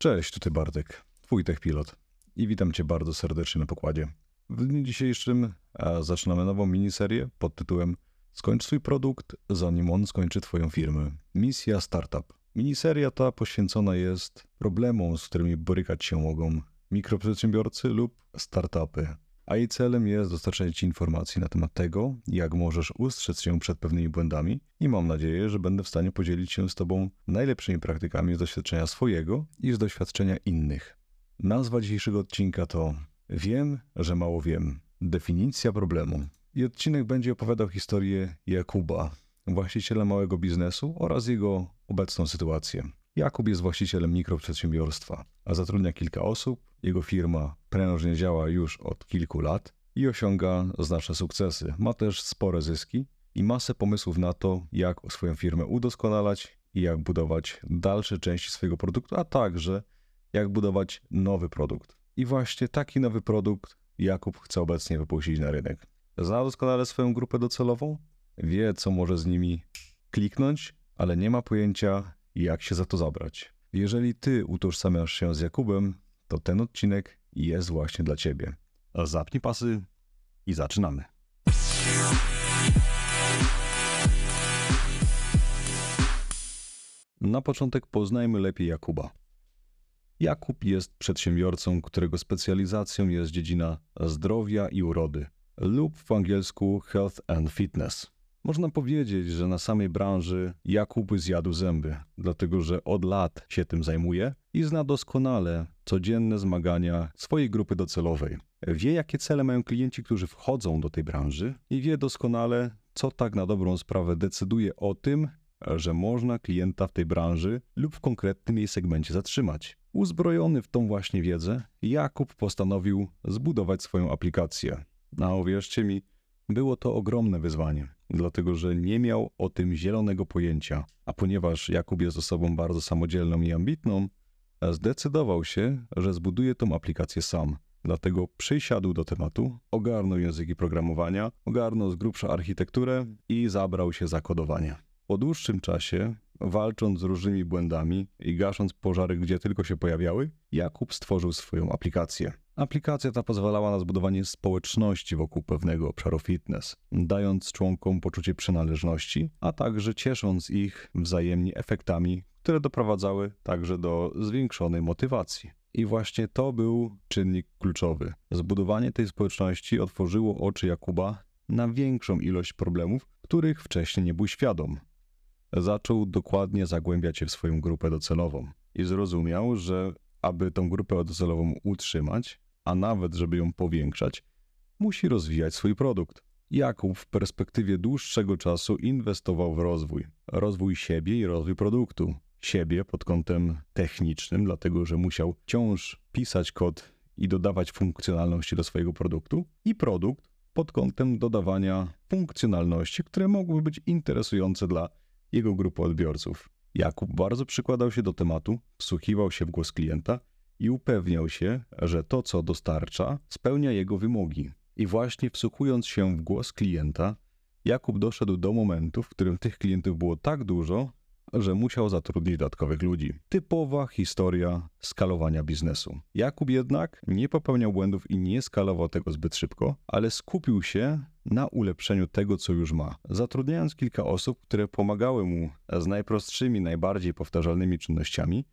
Cześć, tutaj Bartek, twój Pilot i witam cię bardzo serdecznie na pokładzie. W dniu dzisiejszym zaczynamy nową miniserię pod tytułem Skończ swój produkt, zanim on skończy twoją firmę. Misja Startup. Miniseria ta poświęcona jest problemom, z którymi borykać się mogą mikroprzedsiębiorcy lub startupy. A jej celem jest dostarczenie Ci informacji na temat tego, jak możesz ustrzec się przed pewnymi błędami i mam nadzieję, że będę w stanie podzielić się z Tobą najlepszymi praktykami z doświadczenia swojego i z doświadczenia innych. Nazwa dzisiejszego odcinka to Wiem, że mało wiem. Definicja problemu. I odcinek będzie opowiadał historię Jakuba, właściciela małego biznesu oraz jego obecną sytuację. Jakub jest właścicielem mikroprzedsiębiorstwa, a zatrudnia kilka osób. Jego firma prężnie działa już od kilku lat i osiąga znaczne sukcesy. Ma też spore zyski i masę pomysłów na to, jak swoją firmę udoskonalać i jak budować dalsze części swojego produktu, a także jak budować nowy produkt. I właśnie taki nowy produkt Jakub chce obecnie wypuścić na rynek. Zna doskonale swoją grupę docelową, wie, co może z nimi kliknąć, ale nie ma pojęcia, jak się za to zabrać. Jeżeli ty utożsamiasz się z Jakubem, to ten odcinek jest właśnie dla ciebie. Zapnij pasy i zaczynamy. Na początek poznajmy lepiej Jakuba. Jakub jest przedsiębiorcą, którego specjalizacją jest dziedzina zdrowia i urody, lub w angielsku health and fitness. Można powiedzieć, że na samej branży Jakub zjadł zęby, dlatego że od lat się tym zajmuje i zna doskonale codzienne zmagania swojej grupy docelowej. Wie, jakie cele mają klienci, którzy wchodzą do tej branży i wie doskonale, co tak na dobrą sprawę decyduje o tym, że można klienta w tej branży lub w konkretnym jej segmencie zatrzymać. Uzbrojony w tą właśnie wiedzę, Jakub postanowił zbudować swoją aplikację. A uwierzcie mi, było to ogromne wyzwanie, dlatego że nie miał o tym zielonego pojęcia, a ponieważ Jakub jest osobą bardzo samodzielną i ambitną, zdecydował się, że zbuduje tą aplikację sam. Dlatego przysiadł do tematu, ogarnął języki programowania, ogarnął z grubsza architekturę i zabrał się za kodowanie. Po dłuższym czasie, walcząc z różnymi błędami i gasząc pożary, gdzie tylko się pojawiały, Jakub stworzył swoją aplikację. Aplikacja ta pozwalała na zbudowanie społeczności wokół pewnego obszaru fitness, dając członkom poczucie przynależności, a także ciesząc ich wzajemnie efektami, które doprowadzały także do zwiększonej motywacji. I właśnie to był czynnik kluczowy. Zbudowanie tej społeczności otworzyło oczy Jakuba na większą ilość problemów, których wcześniej nie był świadom. Zaczął dokładnie zagłębiać się w swoją grupę docelową i zrozumiał, że aby tą grupę docelową utrzymać, a nawet żeby ją powiększać, musi rozwijać swój produkt. Jakub w perspektywie dłuższego czasu inwestował w rozwój. Rozwój siebie i rozwój produktu. Siebie pod kątem technicznym, dlatego że musiał wciąż pisać kod i dodawać funkcjonalności do swojego produktu, i produkt pod kątem dodawania funkcjonalności, które mogłyby być interesujące dla jego grupy odbiorców. Jakub bardzo przykładał się do tematu, wsłuchiwał się w głos klienta i upewniał się, że to, co dostarcza, spełnia jego wymogi. I właśnie wsłuchując się w głos klienta, Jakub doszedł do momentu, w którym tych klientów było tak dużo, że musiał zatrudnić dodatkowych ludzi. Typowa historia skalowania biznesu. Jakub jednak nie popełniał błędów i nie skalował tego zbyt szybko, ale skupił się na ulepszeniu tego, co już ma, zatrudniając kilka osób, które pomagały mu z najprostszymi, najbardziej powtarzalnymi czynnościami,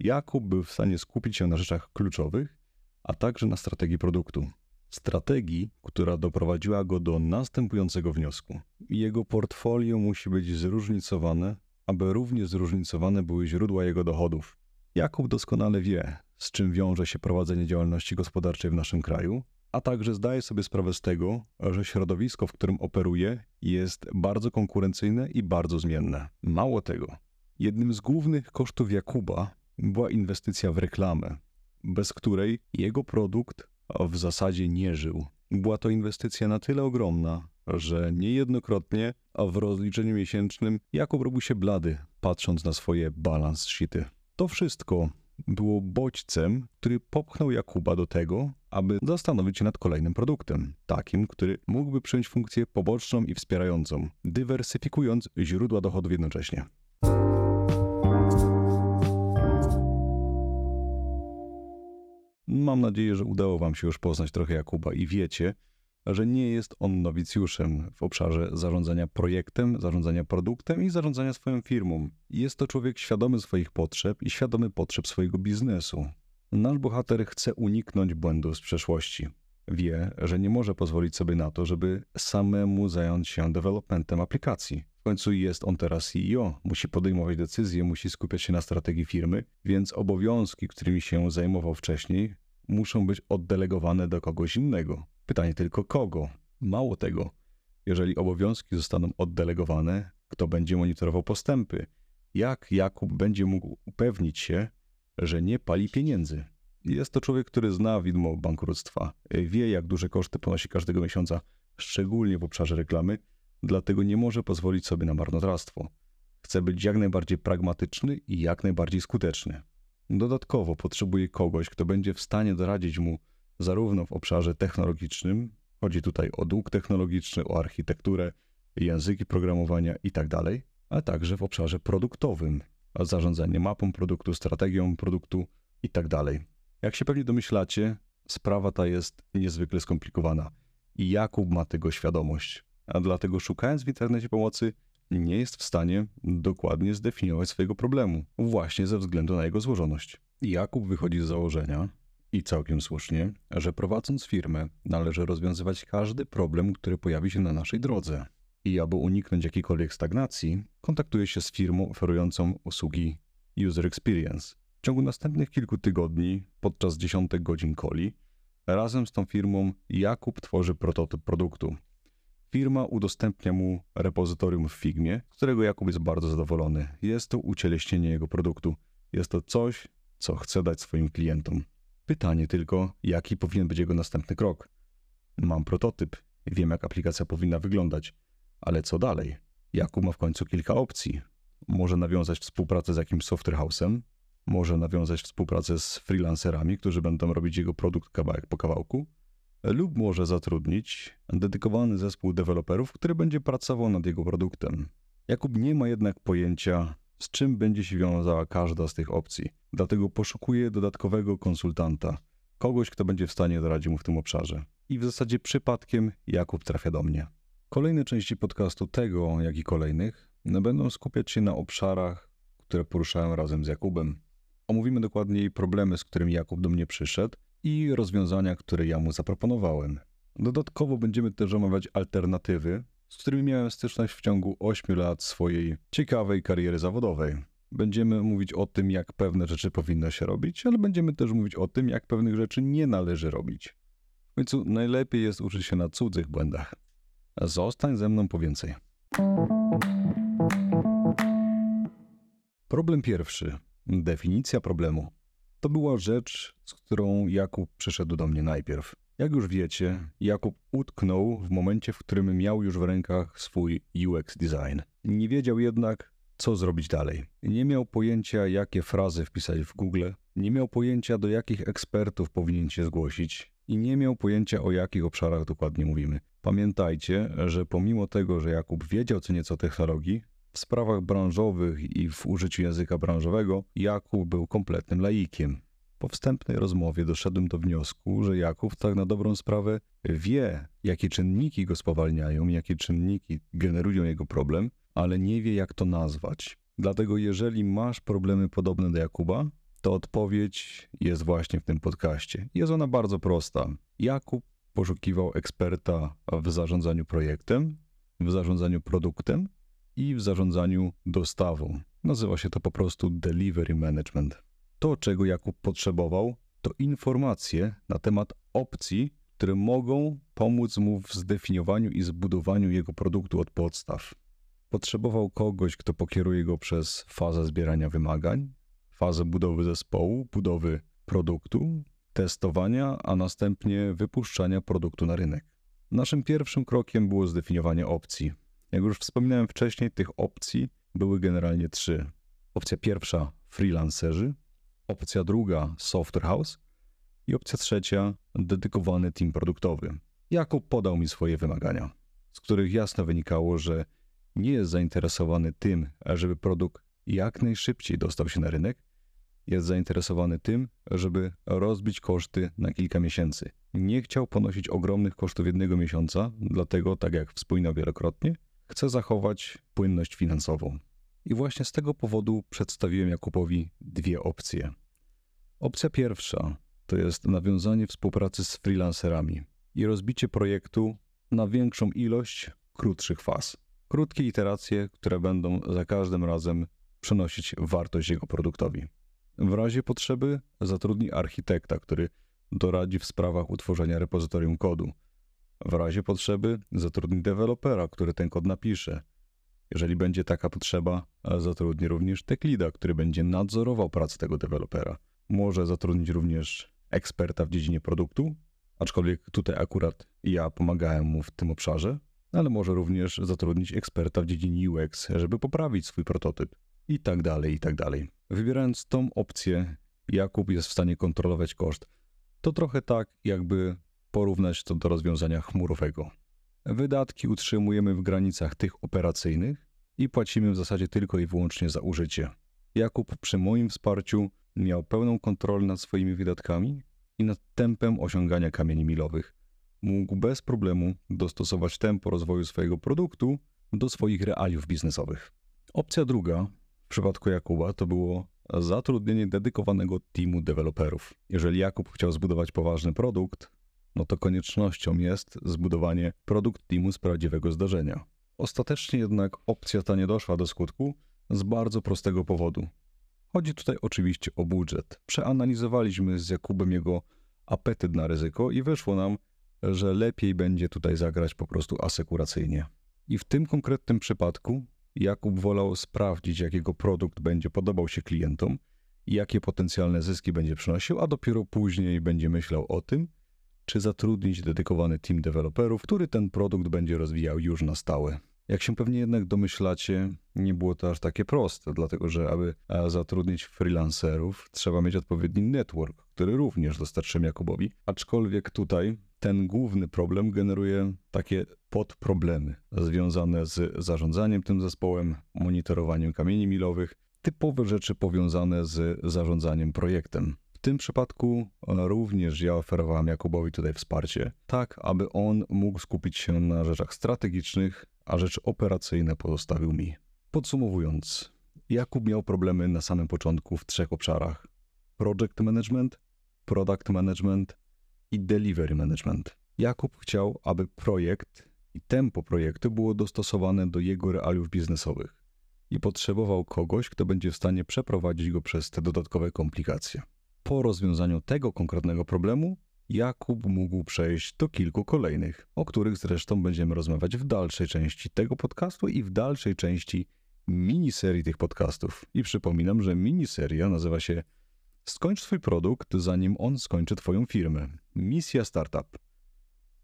Jakub był w stanie skupić się na rzeczach kluczowych, a także na strategii produktu. Strategii, która doprowadziła go do następującego wniosku. Jego portfolio musi być zróżnicowane, aby równie zróżnicowane były źródła jego dochodów. Jakub doskonale wie, z czym wiąże się prowadzenie działalności gospodarczej w naszym kraju, a także zdaje sobie sprawę z tego, że środowisko, w którym operuje, jest bardzo konkurencyjne i bardzo zmienne. Mało tego, jednym z głównych kosztów Jakuba była inwestycja w reklamę, bez której jego produkt w zasadzie nie żył. Była to inwestycja na tyle ogromna, że niejednokrotnie w rozliczeniu miesięcznym Jakub robił się blady, patrząc na swoje balans sheety. To wszystko było bodźcem, który popchnął Jakuba do tego, aby zastanowić się nad kolejnym produktem, takim, który mógłby przyjąć funkcję poboczną i wspierającą, dywersyfikując źródła dochodów jednocześnie. Mam nadzieję, że udało Wam się już poznać trochę Jakuba i wiecie, że nie jest on nowicjuszem w obszarze zarządzania projektem, zarządzania produktem i zarządzania swoją firmą. Jest to człowiek świadomy swoich potrzeb i świadomy potrzeb swojego biznesu. Nasz bohater chce uniknąć błędów z przeszłości. Wie, że nie może pozwolić sobie na to, żeby samemu zająć się developmentem aplikacji. W końcu jest on teraz CEO, musi podejmować decyzje, musi skupiać się na strategii firmy, więc obowiązki, którymi się zajmował wcześniej, muszą być oddelegowane do kogoś innego. Pytanie tylko kogo? Mało tego, jeżeli obowiązki zostaną oddelegowane, kto będzie monitorował postępy? Jak Jakub będzie mógł upewnić się, że nie pali pieniędzy? Jest to człowiek, który zna widmo bankructwa, wie jak duże koszty ponosi każdego miesiąca, szczególnie w obszarze reklamy, dlatego nie może pozwolić sobie na marnotrawstwo. Chce być jak najbardziej pragmatyczny i jak najbardziej skuteczny. Dodatkowo potrzebuje kogoś, kto będzie w stanie doradzić mu zarówno w obszarze technologicznym, chodzi tutaj o dług technologiczny, o architekturę, języki programowania itd., tak ale także w obszarze produktowym, zarządzanie mapą produktu, strategią produktu itd. Tak Jak się pewnie domyślacie, sprawa ta jest niezwykle skomplikowana i Jakub ma tego świadomość, a dlatego szukając w internecie pomocy, nie jest w stanie dokładnie zdefiniować swojego problemu, właśnie ze względu na jego złożoność. Jakub wychodzi z założenia, i całkiem słusznie, że prowadząc firmę, należy rozwiązywać każdy problem, który pojawi się na naszej drodze. I aby uniknąć jakiejkolwiek stagnacji, kontaktuje się z firmą oferującą usługi User Experience. W ciągu następnych kilku tygodni, podczas dziesiątek godzin coli, razem z tą firmą Jakub tworzy prototyp produktu. Firma udostępnia mu repozytorium w Figmie, z którego Jakub jest bardzo zadowolony. Jest to ucieleśnienie jego produktu. Jest to coś, co chce dać swoim klientom. Pytanie tylko, jaki powinien być jego następny krok. Mam prototyp, wiem jak aplikacja powinna wyglądać, ale co dalej? Jakub ma w końcu kilka opcji. Może nawiązać współpracę z jakimś software house'em, może nawiązać współpracę z freelancerami, którzy będą robić jego produkt kawałek po kawałku, lub może zatrudnić dedykowany zespół deweloperów, który będzie pracował nad jego produktem. Jakub nie ma jednak pojęcia, z czym będzie się wiązała każda z tych opcji. Dlatego poszukuję dodatkowego konsultanta, kogoś, kto będzie w stanie doradzić mu w tym obszarze. I w zasadzie przypadkiem Jakub trafia do mnie. Kolejne części podcastu tego, jak i kolejnych, będą skupiać się na obszarach, które poruszałem razem z Jakubem. Omówimy dokładniej problemy, z którymi Jakub do mnie przyszedł i rozwiązania, które ja mu zaproponowałem. Dodatkowo będziemy też omawiać alternatywy, z którymi miałem styczność w ciągu 8 lat swojej ciekawej kariery zawodowej. Będziemy mówić o tym, jak pewne rzeczy powinno się robić, ale będziemy też mówić o tym, jak pewnych rzeczy nie należy robić. W końcu najlepiej jest uczyć się na cudzych błędach. Zostań ze mną po więcej. Problem pierwszy. Definicja problemu. To była rzecz, z którą Jakub przyszedł do mnie najpierw. Jak już wiecie, Jakub utknął w momencie, w którym miał już w rękach swój UX design. Nie wiedział jednak, co zrobić dalej. Nie miał pojęcia, jakie frazy wpisać w Google, nie miał pojęcia, do jakich ekspertów powinien się zgłosić i nie miał pojęcia, o jakich obszarach dokładnie mówimy. Pamiętajcie, że pomimo tego, że Jakub wiedział co nieco technologii, w sprawach branżowych i w użyciu języka branżowego Jakub był kompletnym laikiem. Po wstępnej rozmowie doszedłem do wniosku, że Jakub tak na dobrą sprawę wie, jakie czynniki go spowalniają, jakie czynniki generują jego problem, ale nie wie, jak to nazwać. Dlatego, jeżeli masz problemy podobne do Jakuba, to odpowiedź jest właśnie w tym podcaście. Jest ona bardzo prosta. Jakub poszukiwał eksperta w zarządzaniu projektem, w zarządzaniu produktem i w zarządzaniu dostawą. Nazywa się to po prostu delivery management. To, czego Jakub potrzebował, to informacje na temat opcji, które mogą pomóc mu w zdefiniowaniu i zbudowaniu jego produktu od podstaw. Potrzebował kogoś, kto pokieruje go przez fazę zbierania wymagań, fazę budowy zespołu, budowy produktu, testowania, a następnie wypuszczania produktu na rynek. Naszym pierwszym krokiem było zdefiniowanie opcji. Jak już wspominałem wcześniej, tych opcji były generalnie trzy. Opcja pierwsza freelancerzy, opcja druga software house i opcja trzecia dedykowany team produktowy. Jakub podał mi swoje wymagania, z których jasno wynikało, że nie jest zainteresowany tym, żeby produkt jak najszybciej dostał się na rynek, jest zainteresowany tym, żeby rozbić koszty na kilka miesięcy. Nie chciał ponosić ogromnych kosztów jednego miesiąca, dlatego, tak jak wspominał wielokrotnie, chce zachować płynność finansową. I właśnie z tego powodu przedstawiłem Jakubowi dwie opcje. Opcja pierwsza to jest nawiązanie współpracy z freelancerami i rozbicie projektu na większą ilość krótszych faz. Krótkie iteracje, które będą za każdym razem przynosić wartość jego produktowi. W razie potrzeby zatrudni architekta, który doradzi w sprawach utworzenia repozytorium kodu. W razie potrzeby zatrudni dewelopera, który ten kod napisze. Jeżeli będzie taka potrzeba, zatrudni również tech który będzie nadzorował pracę tego dewelopera. Może zatrudnić również eksperta w dziedzinie produktu, aczkolwiek tutaj akurat ja pomagałem mu w tym obszarze, ale może również zatrudnić eksperta w dziedzinie UX, żeby poprawić swój prototyp i tak dalej, i tak dalej. Wybierając tą opcję, Jakub jest w stanie kontrolować koszt. To trochę tak, jakby porównać to do rozwiązania chmurowego. Wydatki utrzymujemy w granicach tych operacyjnych i płacimy w zasadzie tylko i wyłącznie za użycie. Jakub przy moim wsparciu miał pełną kontrolę nad swoimi wydatkami i nad tempem osiągania kamieni milowych. Mógł bez problemu dostosować tempo rozwoju swojego produktu do swoich realiów biznesowych. Opcja druga w przypadku Jakuba to było zatrudnienie dedykowanego teamu deweloperów. Jeżeli Jakub chciał zbudować poważny produkt, no to koniecznością jest zbudowanie produkt teamu z prawdziwego zdarzenia. Ostatecznie jednak opcja ta nie doszła do skutku z bardzo prostego powodu. Chodzi tutaj oczywiście o budżet. Przeanalizowaliśmy z Jakubem jego apetyt na ryzyko i wyszło nam, że lepiej będzie tutaj zagrać po prostu asekuracyjnie. I w tym konkretnym przypadku Jakub wolał sprawdzić, jakiego produkt będzie podobał się klientom i jakie potencjalne zyski będzie przynosił, a dopiero później będzie myślał o tym, czy zatrudnić dedykowany team deweloperów, który ten produkt będzie rozwijał już na stałe. Jak się pewnie jednak domyślacie, nie było to aż takie proste, dlatego że aby e, zatrudnić freelancerów, trzeba mieć odpowiedni network, który również dostarczyłem Jakubowi. Aczkolwiek tutaj ten główny problem generuje takie podproblemy związane z zarządzaniem tym zespołem, monitorowaniem kamieni milowych, typowe rzeczy powiązane z zarządzaniem projektem. W tym przypadku również ja oferowałem Jakubowi tutaj wsparcie, tak aby on mógł skupić się na rzeczach strategicznych, a rzeczy operacyjne pozostawił mi. Podsumowując, Jakub miał problemy na samym początku w trzech obszarach: project management, product management i delivery management. Jakub chciał, aby projekt i tempo projektu było dostosowane do jego realiów biznesowych i potrzebował kogoś, kto będzie w stanie przeprowadzić go przez te dodatkowe komplikacje. Po rozwiązaniu tego konkretnego problemu, Jakub mógł przejść do kilku kolejnych, o których zresztą będziemy rozmawiać w dalszej części tego podcastu i w dalszej części miniserii tych podcastów. I przypominam, że miniseria nazywa się Skończ swój produkt, zanim on skończy Twoją firmę. Misja Startup.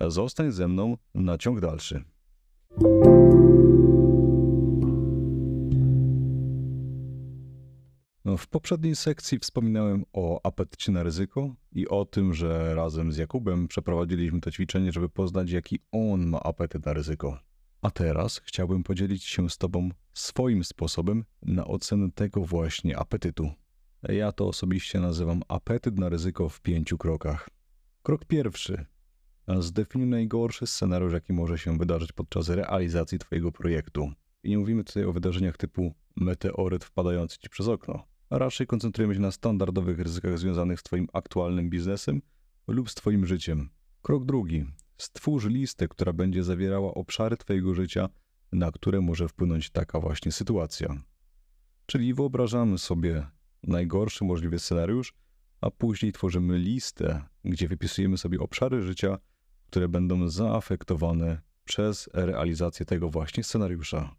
Zostań ze mną na ciąg dalszy. W poprzedniej sekcji wspominałem o apetycie na ryzyko i o tym, że razem z Jakubem przeprowadziliśmy to ćwiczenie, żeby poznać, jaki on ma apetyt na ryzyko. A teraz chciałbym podzielić się z Tobą swoim sposobem na ocenę tego właśnie apetytu. Ja to osobiście nazywam apetyt na ryzyko w pięciu krokach. Krok pierwszy. Zdefiniuj najgorszy scenariusz, jaki może się wydarzyć podczas realizacji Twojego projektu. I nie mówimy tutaj o wydarzeniach typu meteoryt wpadający Ci przez okno. A raczej koncentrujemy się na standardowych ryzykach związanych z Twoim aktualnym biznesem lub z Twoim życiem. Krok drugi. Stwórz listę, która będzie zawierała obszary Twojego życia, na które może wpłynąć taka właśnie sytuacja. Czyli wyobrażamy sobie najgorszy możliwy scenariusz, a później tworzymy listę, gdzie wypisujemy sobie obszary życia, które będą zaafektowane przez realizację tego właśnie scenariusza.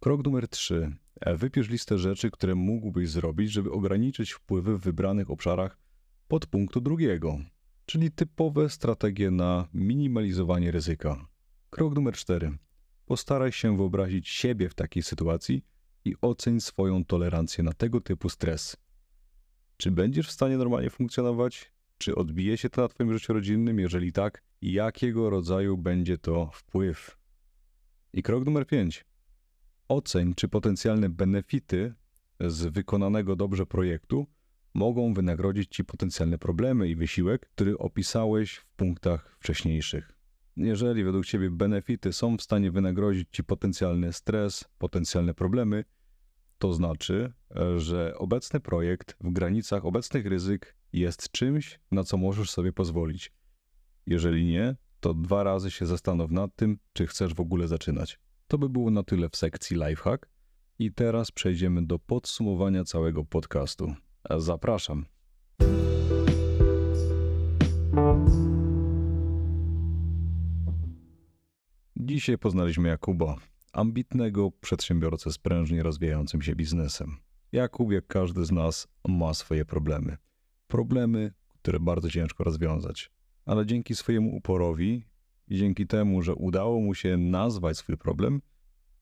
Krok numer 3. Wypisz listę rzeczy, które mógłbyś zrobić, żeby ograniczyć wpływy w wybranych obszarach pod punktu drugiego, czyli typowe strategie na minimalizowanie ryzyka. Krok numer 4. Postaraj się wyobrazić siebie w takiej sytuacji i oceń swoją tolerancję na tego typu stres. Czy będziesz w stanie normalnie funkcjonować? Czy odbije się to na Twoim życiu rodzinnym? Jeżeli tak, jakiego rodzaju będzie to wpływ? I krok numer 5. Oceń, czy potencjalne benefity z wykonanego dobrze projektu mogą wynagrodzić Ci potencjalne problemy i wysiłek, który opisałeś w punktach wcześniejszych. Jeżeli według Ciebie benefity są w stanie wynagrodzić Ci potencjalny stres, potencjalne problemy, to znaczy, że obecny projekt w granicach obecnych ryzyk jest czymś, na co możesz sobie pozwolić. Jeżeli nie, to dwa razy się zastanów nad tym, czy chcesz w ogóle zaczynać. To by było na tyle w sekcji Lifehack. I teraz przejdziemy do podsumowania całego podcastu. Zapraszam. Dzisiaj poznaliśmy Jakuba, ambitnego przedsiębiorcę z prężnie rozwijającym się biznesem. Jakub, jak każdy z nas, ma swoje problemy. Problemy, które bardzo ciężko rozwiązać. Ale dzięki swojemu uporowi i dzięki temu, że udało mu się nazwać swój problem,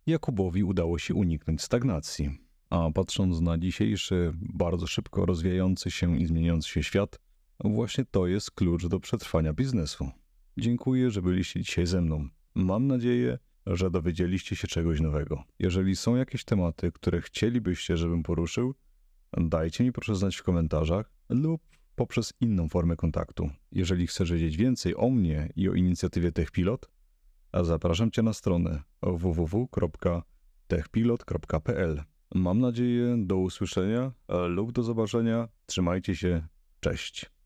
Jakubowi udało się uniknąć stagnacji. A patrząc na dzisiejszy, bardzo szybko rozwijający się i zmieniający się świat, właśnie to jest klucz do przetrwania biznesu. Dziękuję, że byliście dzisiaj ze mną. Mam nadzieję, że dowiedzieliście się czegoś nowego. Jeżeli są jakieś tematy, które chcielibyście, żebym poruszył, dajcie mi proszę znać w komentarzach lub poprzez inną formę kontaktu. Jeżeli chcesz wiedzieć więcej o mnie i o inicjatywie TechPilot, zapraszam Cię na stronę www.techpilot.pl. Mam nadzieję do usłyszenia lub do zobaczenia. Trzymajcie się. Cześć.